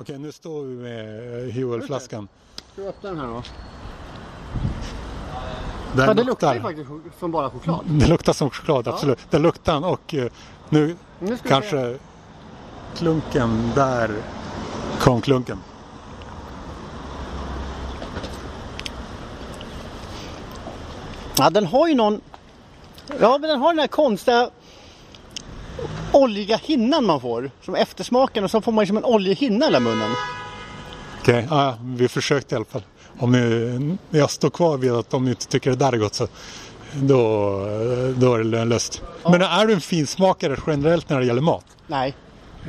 Okej, nu står vi med eh, Huel-flaskan. Ska vi öppna den här då? Den Ja, det luktar ju faktiskt som bara choklad. det luktar som choklad, absolut. Det luktar och eh, nu Nu ska vi kanske klunken, där kom klunken. Ja, den har ju någon... Ja, men den har den här konstiga oljiga hinnan man får. Som eftersmaken och så får man som en oljig hinna i hela munnen. Okej, ja, vi försökte i alla fall. Om ni, jag står kvar vid att om ni inte tycker det där är gott så då, då är det lönlöst. Men är du en finsmakare generellt när det gäller mat? Nej,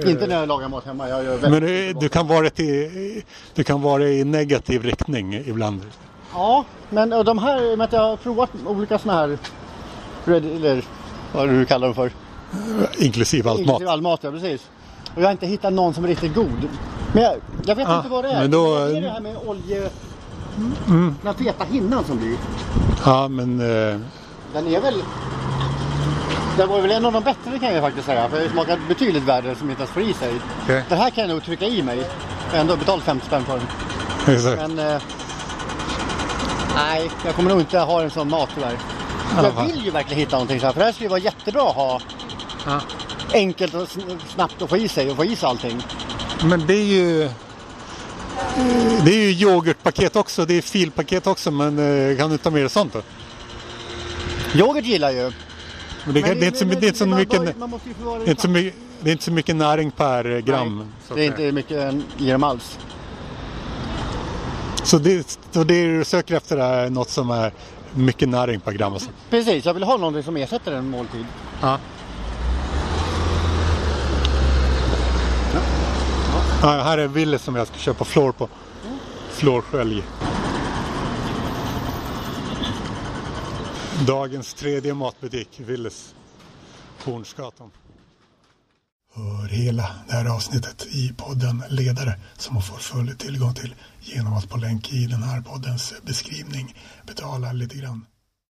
inte när jag lagar mat hemma. Jag gör väldigt Men du, du, kan vara i, du kan vara i negativ riktning ibland. Ja, men de här, med att jag har provat olika såna här... Eller vad du kallar dem för. Inklusive allt mat. Inklusive all mat, ja precis. Och jag har inte hittat någon som är riktigt god. Men jag, jag vet Ah, inte vad det är. men då- det är det här med olje... Den här feta hinnan som blir. Ja, men eh, Den är väl... Den var väl en av de bättre kan jag faktiskt säga. För det smakar betydligt värre som inte ens får i sig. Okej. Den här kan jag nog trycka i mig. Jag har ändå betalat 50 spänn för den. exakt. Men... Eh, nej, jag kommer nog inte ha en sån mat tyvärr. Ja, Jag vill ju verkligen hitta någonting så här. För det här skulle ju vara jättebra att ha. Ja. Enkelt och sn- snabbt att få i sig och få i sig allting. Men det är ju det är ju yoghurtpaket också, det är filpaket också men eh, kan du ta med dig sånt då? Yoghurt gillar jag ju. Men det, Men det, är inte så, det är så mycket, det är inte så mycket, det är inte så mycket näring per gram. Nej, Det är inte mycket i dem alls. så det, så det du söker efter är något som är mycket näring per gram. Alltså. Precis, jag vill ha någonting som ersätter en måltid. Ja. Ja, här är Willys som jag ska köpa flor på. Florskölj. Dagens tredje matbutik, Willys. Hornsgatan. Hör hela det här avsnittet i podden Ledare som man får full tillgång till genom att på länk i den här poddens beskrivning betala lite grann